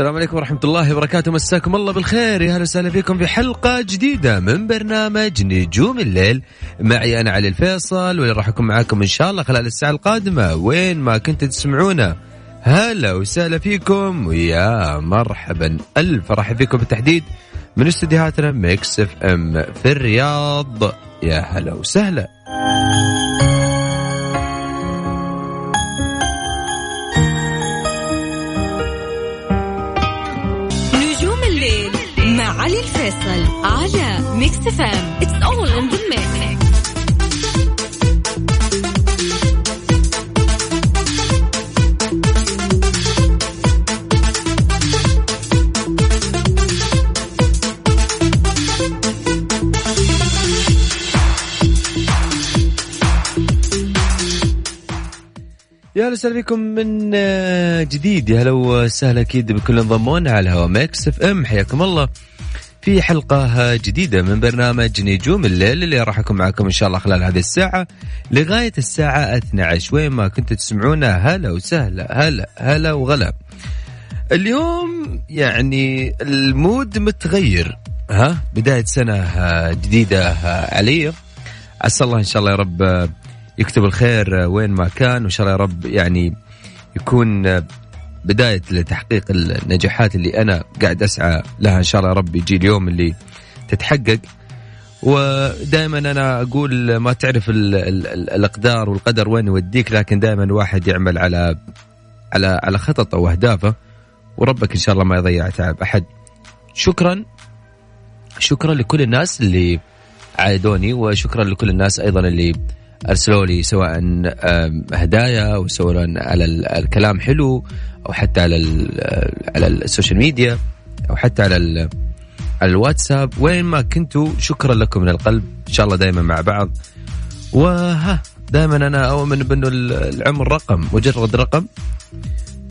السلام عليكم ورحمة الله وبركاته. مساكم الله بالخير. يا هلا وسهلا فيكم في حلقة جديدة من برنامج نجوم الليل. معي أنا علي الفيصل واللي راح أكون معاكم إن شاء الله خلال الساعة القادمة. وين ما كنتوا تسمعونا هلا وسهلا فيكم. ويا مرحبا. ألف رحب فيكم بالتحديد من استديوهاتنا Mix FM في الرياض. يا هلا وسهلا. على Mix FM it's all in يا أهلا وسهلا بكم من آه، جديد. يا هلا وسهلا أكيد بكل انضمون على هوا Mix FM حياكم الله. في حلقة جديدة من برنامج نجوم الليل اللي راح أكون معكم إن شاء الله خلال هذه الساعة لغاية الساعة 12 وين ما كنتوا تسمعونا هلا وسهلا هلا هلا وغلا. اليوم يعني المود متغير. ها؟ بداية سنة جديدة علي. عسى الله إن شاء الله يا رب يكتب الخير وين ما كان وإن شاء الله يا رب يعني يكون بداية لتحقيق النجاحات اللي أنا قاعد أسعى لها إن شاء الله يا رب يجي اليوم اللي تتحقق. ودائما أنا أقول ما تعرف ال ال ال الأقدار والقدر وين يوديك لكن دائما الواحد يعمل على على على خططه وأهدافه وربك إن شاء الله ما يضيع تعب أحد. شكرا. شكرا لكل الناس اللي عايدوني وشكرا لكل الناس أيضا اللي أرسلوا لي سواء هدايا أو سواء على ال- الكلام حلو. أو حتى على على ال social media أو حتى على على الواتساب. وين ما كنتوا شكرا لكم من القلب. إن شاء الله دائما مع بعض. وها دائما أنا أؤمن بانه ال- العمر رقم مجرد رقم.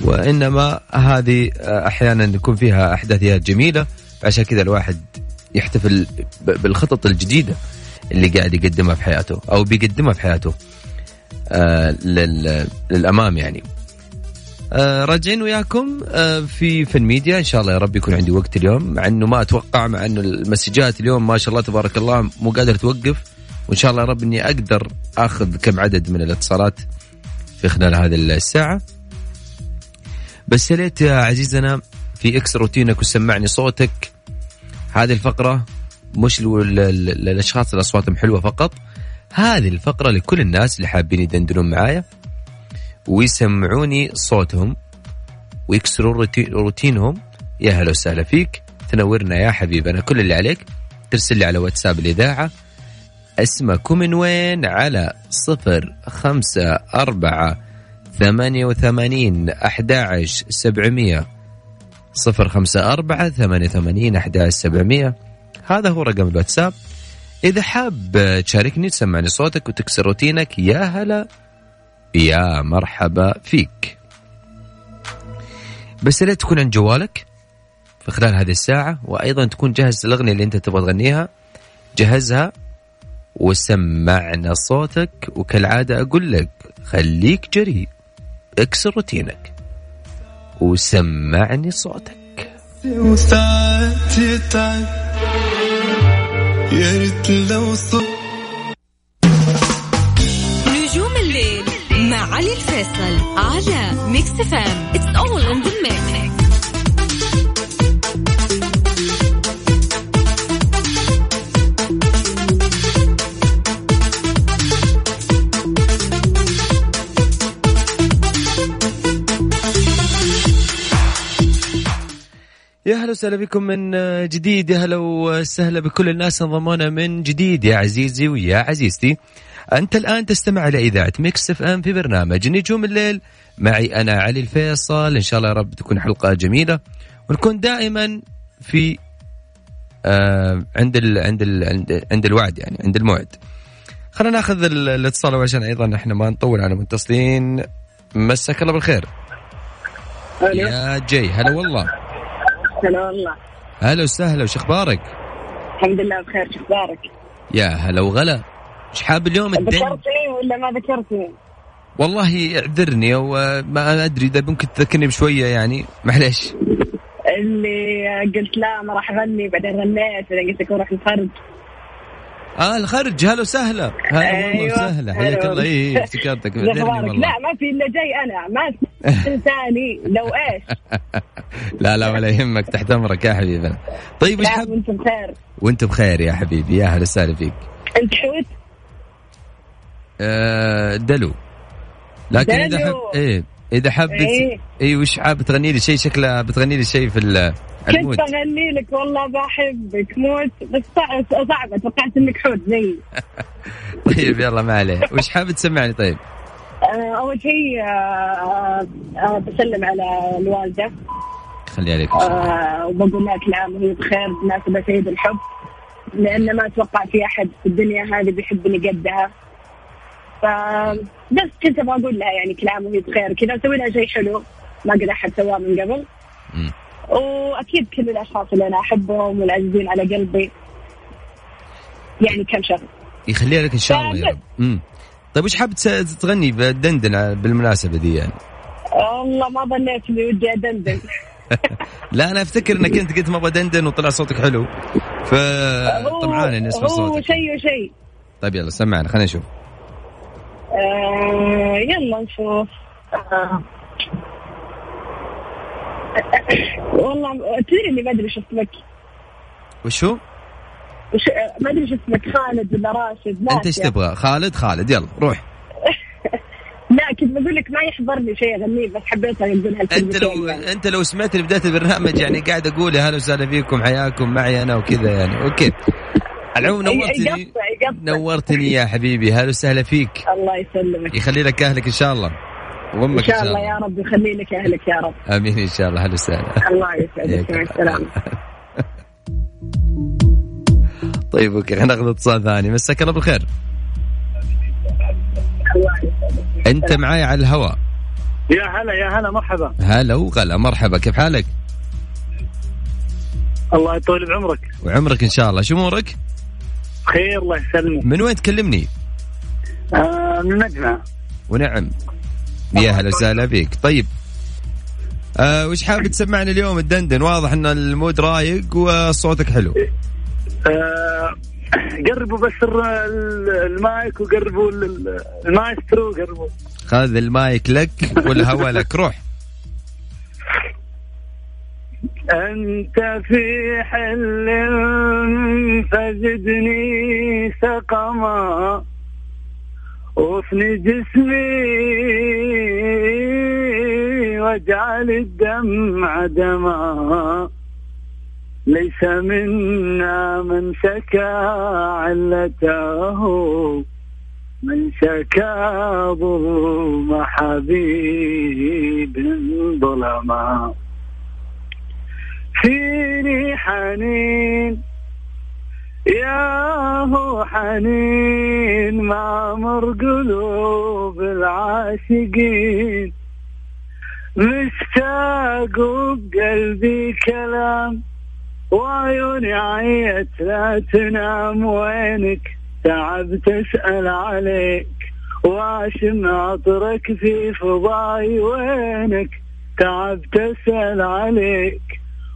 وإنما هذه أحيانا يكون فيها أحداثيات جميلة. عشان كذا الواحد يحتفل بالخطط الجديدة اللي قاعد يقدمها في حياته أو بيقدمها في حياته آه لل- للأمام يعني. راجعين وياكم آه في فن ميديا. إن شاء الله يا رب يكون عندي وقت اليوم مع إنه ما أتوقع مع إنه المسجات اليوم ما شاء الله تبارك الله مو قادر توقف. وإن شاء الله يا رب إني أقدر آخذ كم عدد من الاتصالات في خلال هذه الساعة. بس يا ليت يا عزيزنا في اكسر روتينك وسمعني صوتك. هذه الفقرة مش لل- لل- للأشخاص اللي اصواتهم حلوة فقط هذه الفقرة لكل الناس اللي حابين يدندنون معايا. ويسمعوني صوتهم ويكسرون روتي- روتينهم. يا هلا وسهلا فيك. تنورنا يا حبيبنا. كل اللي عليك ترسل لي على واتساب الإذاعة. اسمك ومن وين؟ على صفر خمسة أربعة ثمانية وثمانين أحد سبعمية. صفر خمسة أربعة ثمانية وثمانين أحد سبعمية. هذا هو رقم الواتساب. إذا حاب تشاركني تسمعني صوتك وتكسر روتينك يا هلا يا مرحبا فيك. بس لا تكون عند جوالك في خلال هذه الساعة وأيضا تكون جهز الأغنية اللي أنت تبغى تغنيها. جهزها وسمعنا صوتك وكالعادة أقول لك خليك جريء اكسر روتينك وسمعني صوتك. وساعات يا ريت لو صرت علي الفيصل على Mix FM it's all in يا هلا وسهلا بكم من جديد يا هلا وسهلا بكل الناس انضمونا من جديد. يا عزيزي ويا عزيزتي أنت الآن تستمع إلى إذاعة Mix FM في برنامج نجوم الليل. معي أنا علي الفيصل. إن شاء الله يا رب تكون حلقة جميلة. ونكون دائما في آه عند ال عند ال عند, الوعد يعني عند الموعد. خلينا ناخذ ال- الاتصال عشان أيضا إحنا ما نطول على المتصلين. مساك الله بالخير. يا جي هلا والله. هلا والله. هلا وسهلا. وش أخبارك؟ الحمد لله بخير. شو أخبارك؟ يا هلا وغلا. إيش حاب اليوم الدن ذكرتني ولا ما ذكرتني؟ والله اعذرني وما أدري إذا ممكن تذكرني بشوية يعني. معليش. اللي قلت لا ما راح أغني بعدين غنيت بعدين قلت لك بروح الخرج آه الخرج. هلا وسهلا. هلا والله أيوة. وسهلا. حياك الله. اي والله. افتكرتك. لا ما في إلا جاي أنا. ما تنساني لو إيش؟ لا لا ولا يهمك. تحت أمرك يا حبيبنا طيب إيش حاب وأنت بخير. وأنت بخير يا حبيبي. يا هلا وسهلا فيك. أنت حوت؟ آه دلو. لكن إذا دلو. حب إيه إذا حاب إيه. اي وش حاب تغني لي شيء؟ شكله بتغني لي شيء في ال- المود. كنت اغني لك والله بحبك موت بس صعب صعبه توقعت إنك حوت زي. طيب يلا ما عليه. وش حاب تسمعني؟ طيب. آه، أول شيء آه، بسلم على الوالدة. خلي عليك وبقول لها كل عام وهي بخير بمناسبة عيد الحب. لأن ما أتوقع في أحد في الدنيا هذه بيحبني قدها. ف بس كنت أبغى أقول لها يعني كل عام وهي بخير كذا أسوي لها شيء حلو. ما قد أحد سواه من قبل. مم. وأكيد كل الأشخاص اللي أنا أحبهم والعزيزين على قلبي. يعني كم شهر يخليها لك إن شاء الله يا رب. طيب وش حاب تغني بدندن بالمناسبة دي يعني؟ والله ما ظنيت إني ودي أدندن. لا أنا أفتكر إنك أنت قلت ما أبغى دندن وطلع صوتك حلو. فطمعان إني أسمع هو صوتك. شيء وشيء. طيب يلا سمعنا خلينا نشوف. آه يلا نشوف آه. والله تدري إني ما أدري شو اسمك وش هو؟ وش ما أدري شو اسمك خالد ولا راشد أنت إيش. تبغى؟ خالد خالد يلا روح لا كنت بقول لك ما يحضرني شيء اغنيه بس حبيت أقول هالكلمتين أنت لو يعني. أنت لو سمعت بداية البرنامج يعني قاعد أقول يا هلا وسهلا فيكم حياكم معي أنا وكذا يعني أوكي على العموم نورتني نورتني يا حبيبي. هلا وسهلا فيك. الله يسلمك. يخلي لك أهلك إن شاء الله. إن وامك شاء الله يا رب يخلي لك أهلك يا رب. آمين إن شاء الله. هلا وسهلا. الله يسعدك. مع السلامة. طيب أوكي خلينا ناخذ اتصال ثاني. مساك الله بالخير. أنت معاي على الهواء. يا هلا يا هلا مرحبا. هلا وغلا مرحبا. كيف حالك؟ الله يطول بعمرك. وعمرك إن شاء الله. شو أمورك؟ خير الله يسلمك. من وين تكلمني؟ آه من نجمة. ونعم. يا هلا وسهلا فيك طيب. آه وش حابب تسمعنا اليوم؟ الدندن. واضح إن ال mood رايق وصوتك حلو. آه قربوا بس المايك وقربوا ال- ال- المايسترو قربوا خذ المايك لك والهواء لك. روح. أنت في حل فزدني سقما. وفني جسمي واجعل الدمع دما. ليس منا من شكا علته من شكا ظلم حبيب ظلما. فيني حنين؟ يا هو حنين ما مر قلوب العاشقين. مشتاق وبقلبي كلام وعيوني عيت لا تنام. وينك تعبت اسأل عليك وأشم عطرك في فضاي. وينك تعبت اسأل عليك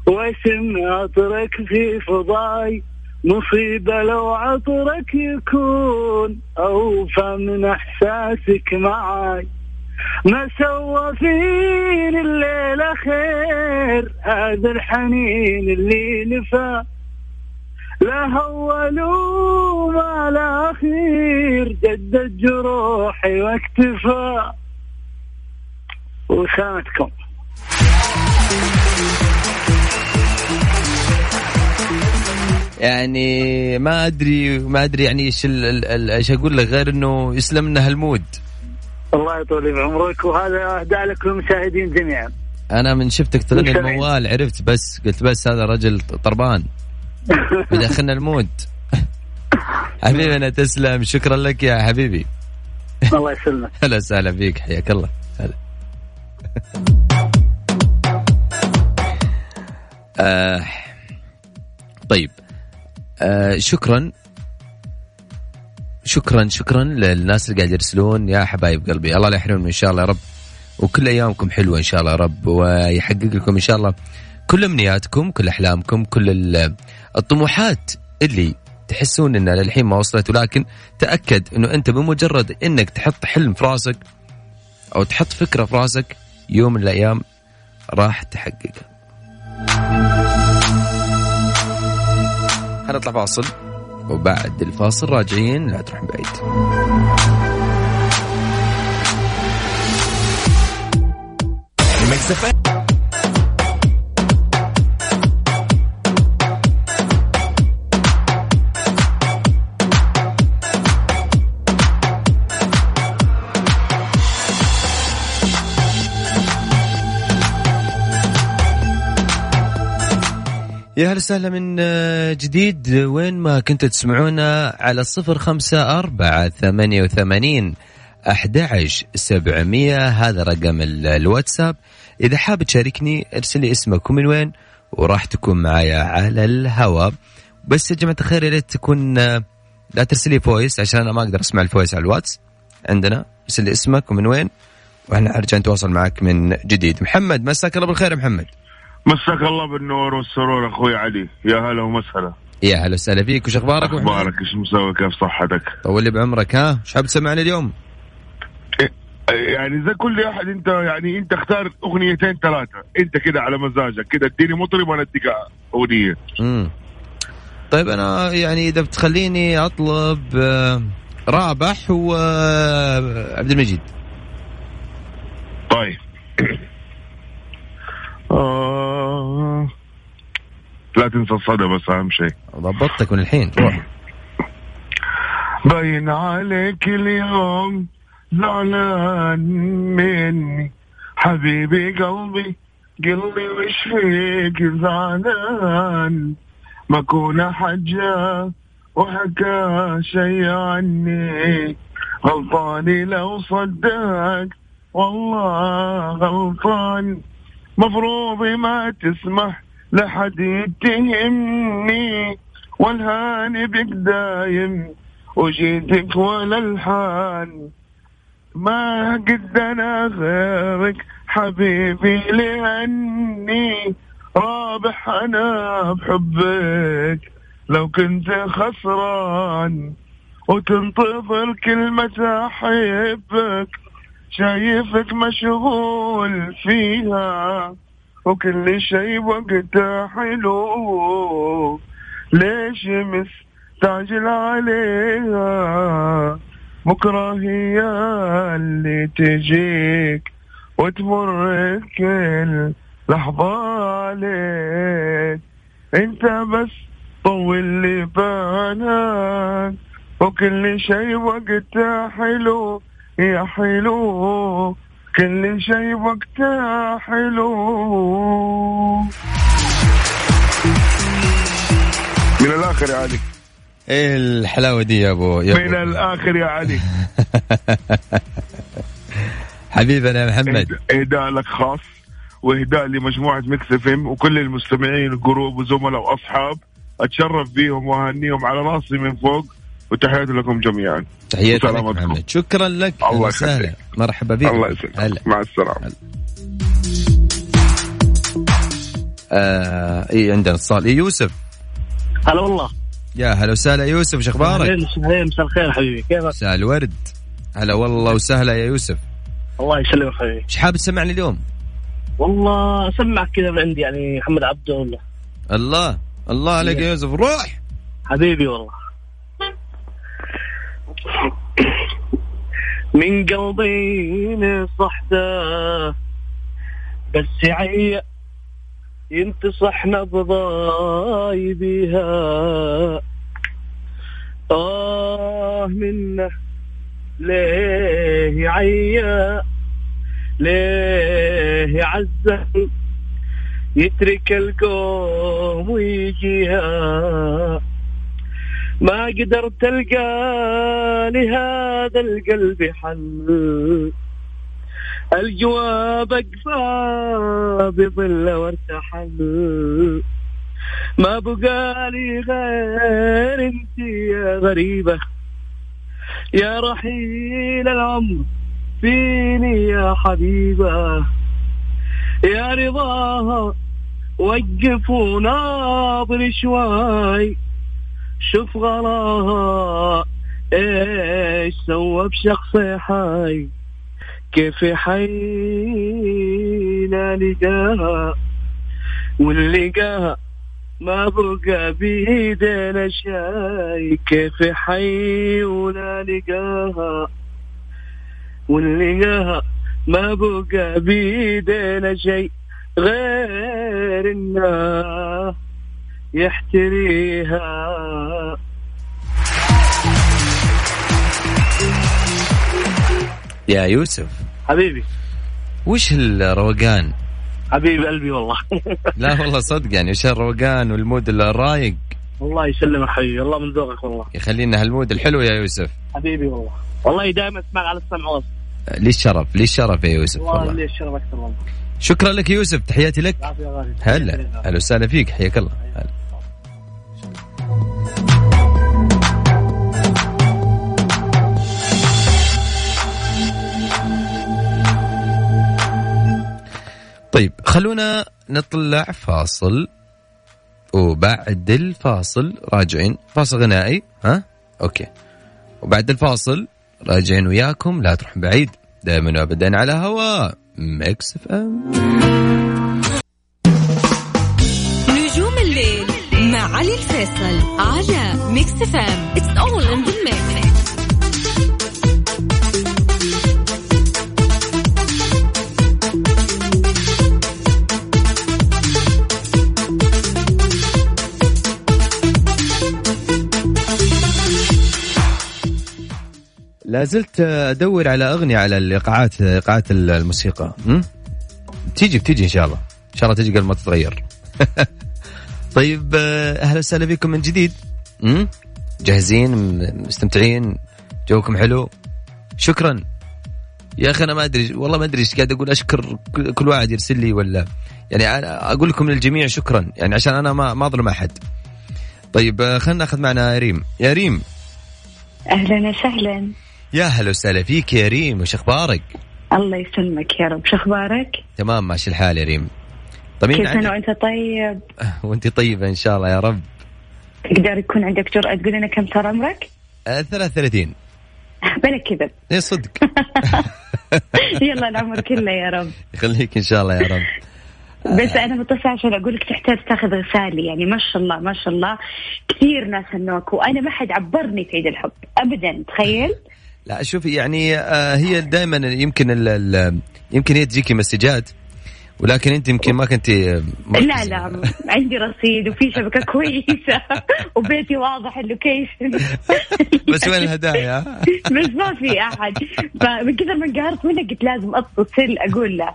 واشم عطرك في فضاي مصيبة لو عطرك يكون أوفى من إحساسك معاي. ما سوى فيني الليلة خير هذا الحنين اللي نفى. لا هولوا ما لا خير جدد جروحي واكتفى. وسامتكم يعني ما أدري ما أدري يعني إيش إيش أقول لك غير إنه يسلم لنا هال mood. الله يطول بعمرك وهذا أهداء لك للمشاهدين جميعا. أنا من شفتك تغني. الموال عرفت بس قلت بس هذا رجل طربان. بدخلنا ال mood. حبيبي أنا تسلم. شكرا لك يا حبيبي. الله يسلمك. هلا وسهلا فيك. حياك الله. هلا. آه طيب. آه شكرا. شكرا شكرا للناس اللي قاعد يرسلون. يا حبايب قلبي الله لا يحرمنا إن شاء الله يا رب. وكل أيامكم حلوة إن شاء الله يا رب. ويحقق لكم إن شاء الله كل أمنياتكم كل أحلامكم كل ال- الطموحات اللي تحسون إنها للحين ما وصلت. ولكن تأكد إنه أنت بمجرد إنك تحط حلم في راسك أو تحط فكرة في راسك يوم من الأيام راح تحققها. هنطلع فاصل وبعد الفاصل راجعين لا تروح بعيد. يا هلا وسهلا من آه، جديد. وين ما كنتوا تسمعونا على صفر خمسة أربعة ثمانية وثمانين أحد سبعمية. هذا رقم ال- الواتساب. إذا حاب تشاركني ارسل لي اسمك ومن وين وراح تكون معايا على الهواء. بس يا جماعة الخير يا ريت تكون آه، لا ترسل لي voice عشان أنا ما أقدر أسمع ال voice على الواتس. عندنا ارسل لي اسمك ومن وين وإحنا أرجع نتواصل معك من جديد. محمد مساك الله بالخير يا محمد. مساك الله بالنور والسرور أخوي علي. يا هلا ومسهلا. يا هلا وسهلا فيك. وش أخبارك؟ أخبارك؟ إيش مسوي كيف صحتك؟ طول لي بعمرك ها؟ إيش حاب تسمعني اليوم؟ يعني زي كل احد أنت يعني أنت اختار أغنيتين ثلاثة. أنت كده على مزاجك. كده اديني مطرب وأنا اديك أغنية. امم طيب أنا يعني إذا بتخليني أطلب آه، رابح وعبد المجيد. طيب آه... لا تنسى الصدى بس أهم شيء. ضبطتك من الحين. روح باين عليك اليوم زعلان مني. حبيبي قلبي قلبي وش فيك؟ زعلان. ما كون حجة وحكى شي عني. غلطاني لو صدقك والله غلطان. مفروض ما تسمح لحد يتهمني والهاني بك دايم وجيتك ولا الحان. ما قد أنا غيرك حبيبي لأني رابح أنا بحبك. لو كنت خسران وتنتظر كلمة أحبك شايفك مشغول فيها. وكل شي وقته حلو. ليش مستعجل عليها بكرة هي اللي تجيك وتمر كل لحظة عليك. انت بس طول لي بالك وكل شي وقته حلو يا حلو. كل شي وقته حلو. من الآخر يا علي. إيه الحلاوة دي يا ابو يا من أبو. الآخر يا علي. حبيبنا يا محمد. اهداء لك خاص وإهداء لمجموعة Mix FM وكل المستمعين ال group وزملاء وأصحاب. أتشرف بيهم وأهنيهم على راسي من فوق. وتحياتي لكم جميعا. تحياتي لك. محمد. شكرا لك. الله وسهلا. مرحبا بك. الله هلا. يسلمك مع السلامة. آه اي عندنا اتصال. إيه يوسف. هلا والله. يا هلا وسهلا يوسف. إيش أخبارك؟ مساء الخير حبيبي. كيفك؟ مساء الورد. هلا والله وسهلا يا يوسف. الله يسلمك حبيبي. إيش حابب تسمعني اليوم؟ والله أسمعك كذا من عندي يعني محمد عبده والله. الله. الله عليك يا يوسف. روح. حبيبي والله. من قلبي نصحته. بس يعيق ينتصح نبضاي بيها. آه منه ليه يعيق ليه يعزم يترك القوم ويجيها؟ ما قدرت القى لهذا القلب حل. الجواب أقفى بظل وارتحل. ما بقى لي غير أنت يا غريبة. يا رحيل العمر فيني يا حبيبة. يا رضاها وقف وناظر شوي شوف غلاها إيش سوى بشخصي حي؟ كيف حينا لقاها؟ واللي لقاها ما بقى بيدنا شاي. كيف حي ولا لقاها؟ واللي لقاها ما بقى بيدنا شيء غير انه يحتريها. يا يوسف. حبيبي. وش الروقان؟ حبيب قلبي والله. لا والله صدق يعني وش الروقان وال mood الرايق الله يسلمك حبيبي الله من ذوقك والله. يخلينا هال mood الحلو يا يوسف. حبيبي والله. والله دائما اسمعك على السمع والله لي الشرف لي الشرف يا يوسف؟ والله لي الشرف أكثر والله. شكرا لك يوسف تحياتي لك. هلا. هلا وسهلا فيك حياك الله. هلا. طيب خلونا نطلع فاصل وبعد الفاصل راجعين. فاصل غنائي ها؟ okay. وبعد الفاصل راجعين وياكم لا تروح بعيد. دائما وابدا على هواء Mix FM. نجوم الليل مع علي الفيصل على Mix FM it's all in the mix لا زلت أدور على أغنية على الإيقاعات إيقاعات الموسيقى? تيجي بتيجي إن شاء الله. إن شاء الله تيجي قبل ما تتغير. طيب آه، أهلا وسهلا بكم من جديد? جاهزين مستمتعين جوكم حلو. شكرا. يا أخي أنا ما أدري والله ما أدري إيش قاعد أقول. أشكر كل واحد يرسل لي ولا. يعني أنا أقول لكم للجميع شكرا. يعني عشان أنا ما ما أظلم أحد. طيب آه، خلينا ناخذ معنا ريم. يا ريم. أهلا وسهلا. يا هلا وسهلا فيك يا ريم وش أخبارك؟ الله يسلمك يا رب. شو أخبارك؟ تمام ماشي الحال يا ريم. طمين كيف أنا وأنت طيب؟ وأنت طيبة إن شاء الله يا رب. تقدر يكون عندك جرأة تقول لنا كم صار عمرك؟ آه 33 بلا كذب. إيه صدق. يلا العمر كله يا رب. يخليك إن شاء الله يا رب. بس أنا متصل عشان أقول لك تحتاج تاخذ غسالي يعني ما شاء الله ما شاء الله. كثير ناس هنوك وأنا ما حد عبرني في عيد الحب. ابدا تخيل. لا شوفي يعني آه هي دائما يمكن ال ال يمكن هي تجيكي مسجات ولكن أنت يمكن ما كنت لا لا عندي رصيد وفي شبكة كويسة وبيتي واضح اللوكيشن. بس وين الهدايا؟ بس ما في أحد. فمن كثر ما انقهرت منك قلت لازم أتصل أقول له.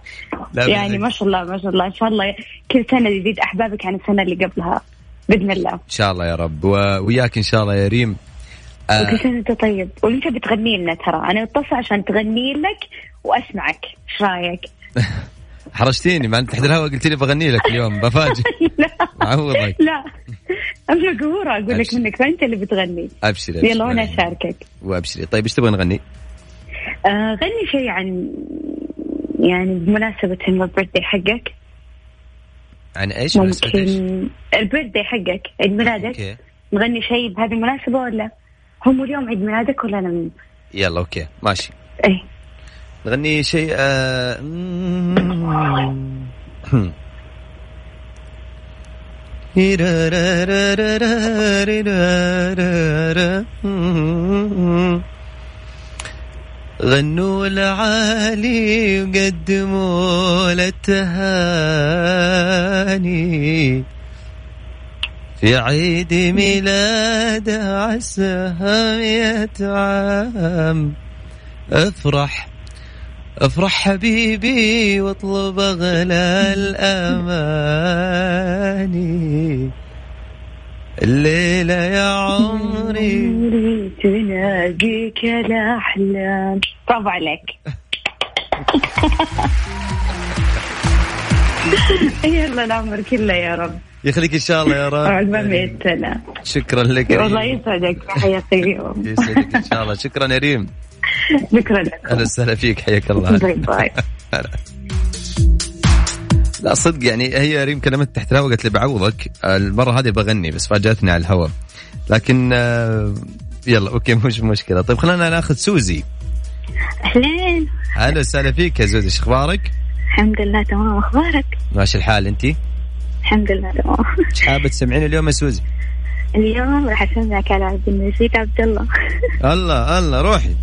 يعني. ما شاء الله ما شاء الله إن شاء الله كل سنة يزيد أحبابك عن السنة اللي قبلها بإذن الله. إن شاء الله يا رب وياك إن شاء الله يا ريم. آه. سنه وانت طيب. وانت بتغني لنا ترى أنا اتصل عشان تغني لك وأسمعك. إيش رأيك؟ حرجتيني ما أنت تحت الهواء قلت لي بغني لك اليوم بفاجئ. لا. عوضك لا. أبغى قهوره أقول لك. منك فأنت اللي بتغني. أبشري. يلا وأنا أشاركك. وأبشري. طيب إيش تبغى نغني؟ آه غني شيء عن يعني بمناسبة البيرثدي حقك. عن إيش؟ ممكن البيرثدي حقك عيد ميلادك. نغني شيء بهذه المناسبة ولا؟ هم اليوم عيد ميلادك ولا أنا من... يلا أوكي. ماشي. إيه. نغني شيء آه... غنوا العالي وقدموا للتهاني. في عيد ميلاده عساها مئة عام افرح افرح حبيبي واطلب اغلى الأماني. الليلة يا عمري. تناقيك الأحلام. برافو عليك. يلا العمر كله يا رب. يخليك إن شاء الله يا رب. عقبال مئة سنة شكرا لك والله. يسعدك حياك اليوم. يسعدك إن شاء الله. شكرا يا ريم. شكرا لك. أهلا وسهلا فيك. حياك الله. bye bye. لا صدق يعني هي ريم كلمت تحت الهواء قالت لي بعوضك. المرة هذه بغني بس فاجأتني على الهواء. لكن آه، يلا okay مش مشكلة. طيب خلينا ناخذ سوزي. أهلين. أهلا وسهلا فيك يا زوزي شو أخبارك؟ الحمد لله تمام. أخبارك؟ ماشي الحال انت؟ الحمد لله. تمام إيش حابه تسمعين اليوم يا سوزي؟ اليوم راح أسمعك على عبد المجيد عبد الله. الله الله روحي.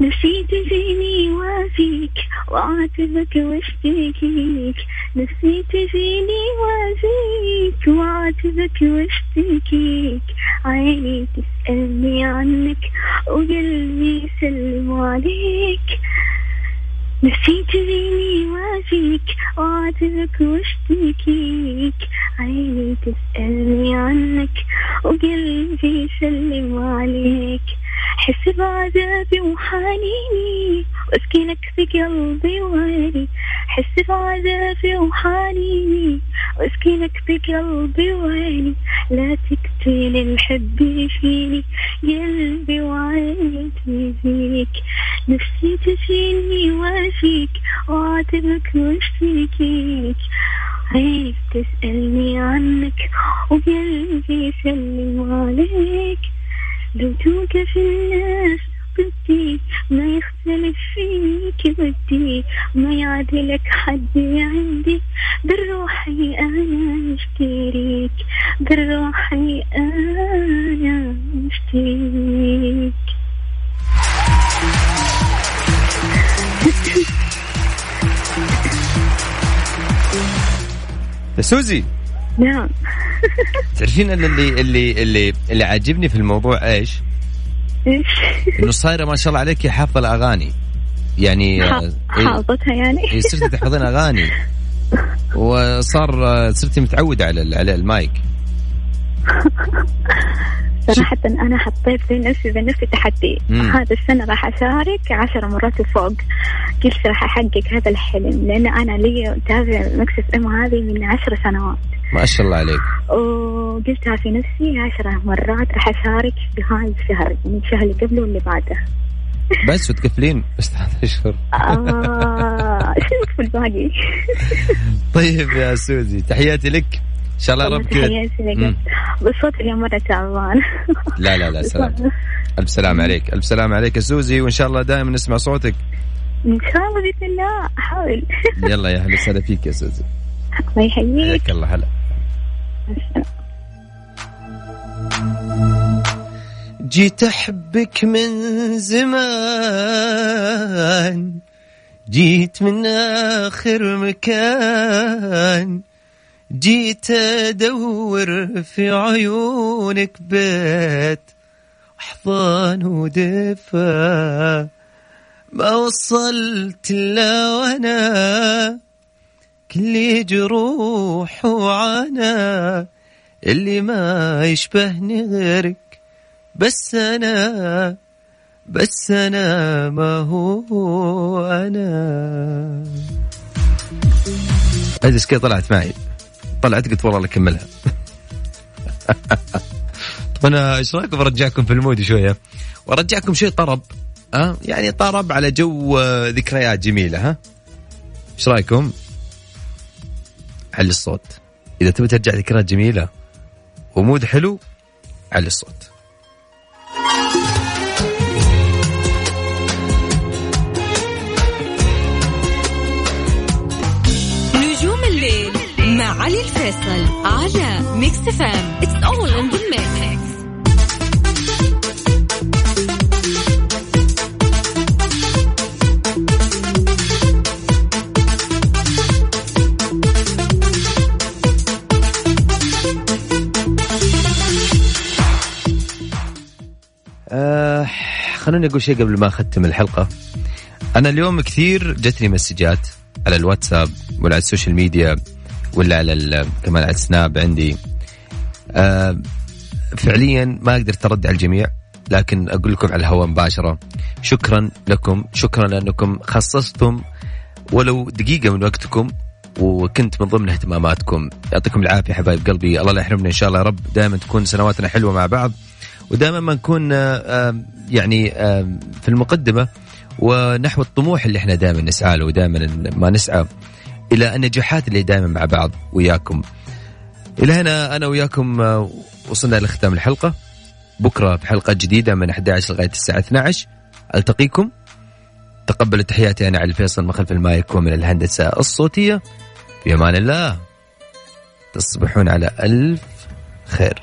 نسيت فيني وافيك وعاتبك واشتكيك نسيت فيني وافيك وعاتبك واشتكيك عيني تسألني عنك وقلبي يسلم عليك. نسيت فيني وافيك وعاتبك واشتكيك عيني تسألني عنك. وقلبي يسلم عليك حس بعذابي وحنيني وأسكنك في قلبي وعيني حس بعذابي وحنيني وأسكنك في قلبي وعيني لا تقتل الحب فيني قلبي وعيني فيك نفسي تجيني وافيك وعاتبك واشتكيك عينك تسألني عنك وقلبي يسلم عليك. لو توقف الناس ضدي ما يختلف فيك بدي ما يعدلك حد عندي بروحي أنا اشتريك بروحي أنا اشتريك يا سوزي. نعم. تعرفين اللي اللي اللي اللي عاجبني في الموضوع إيش؟ إيش؟ إنه صايرة ما شاء الله عليك حافظه الاغاني يعني آه، إيه، حافظها يعني؟ إيه، صرتي تحفظين أغاني. وصار آه، صرتي متعودة على على المايك. صراحة أنا حطيت لنفسي بنفسي تحدي. مم. هذا السنة راح أشارك عشر مرات وفوق قلت راح أحقق هذا الحلم لأن أنا لي أتابع مكسف إم هذه من عشر سنوات. ما شاء الله عليك. وقلتها في نفسي عشر مرات راح أشارك في هذا الشهر يعني الشهر اللي قبله واللي بعده. بس وتقفلين بس ثلاث أشهر. آه شو في الباقي؟ طيب يا سوزي تحياتي لك. إن شاء الله رب كذا. لك. بالصوت اليوم مرة تعبان. لا لا لا سلام. ألف سلام عليك ألف سلام عليك يا سوزي وإن شاء الله دائما نسمع صوتك. إن شاء الله بإذن الله أحاول يلا يا أهلا وسهلا فيك يا سوزي. الله يحييك. حياك الله هلا. جيت أحبك من زمان جيت من آخر مكان جيت أدور في عيونك بيت أحضان ودفا ما وصلت إلا وأنا كل جروح وعنا اللي ما يشبهني غيرك بس أنا بس أنا ما هو أنا. هذه كذا طلعت معي. طلعت قلت والله أكملها. طب أنا إيش رايكم برجعكم في ال mood شوية؟ وأرجعكم شيء طرب ها؟ يعني طرب على جو آه، ذكريات جميلة ها؟ إيش رأيكم؟ علي الصوت. إذا تبي ترجع ذكريات جميلة و mood حلو علي الصوت. نجوم الليل مع علي الفيصل على Mix FM it's all in the mix خلوني أقول شيء قبل ما أختم الحلقة. أنا اليوم كثير جتني مسجات على الواتساب ولا على السوشيال ميديا ولا على كمان على السناب عندي. آه فعليا ما قدرت ارد على الجميع لكن أقول لكم على الهواء مباشرة. شكرا لكم شكرا لأنكم خصصتم ولو دقيقة من وقتكم وكنت من ضمن اهتماماتكم. يعطيكم العافية حبايب قلبي. الله لا يحرمنا إن شاء الله يا رب. دائما تكون سنواتنا حلوة مع بعض. ودائما ما نكون آه، يعني في المقدمة ونحو الطموح اللي إحنا دائما نسعى له ودائما ما نسعى إلى النجاحات اللي دائما مع بعض وياكم. إلى هنا أنا وياكم آه، وصلنا لختام الحلقة. بكرة في حلقة جديدة من 11 لغاية الساعة 12 ألتقيكم. تقبلوا تحياتي أنا علي الفيصل من خلف المايك ومن الهندسة الصوتية. في أمان الله. تصبحون على ألف خير.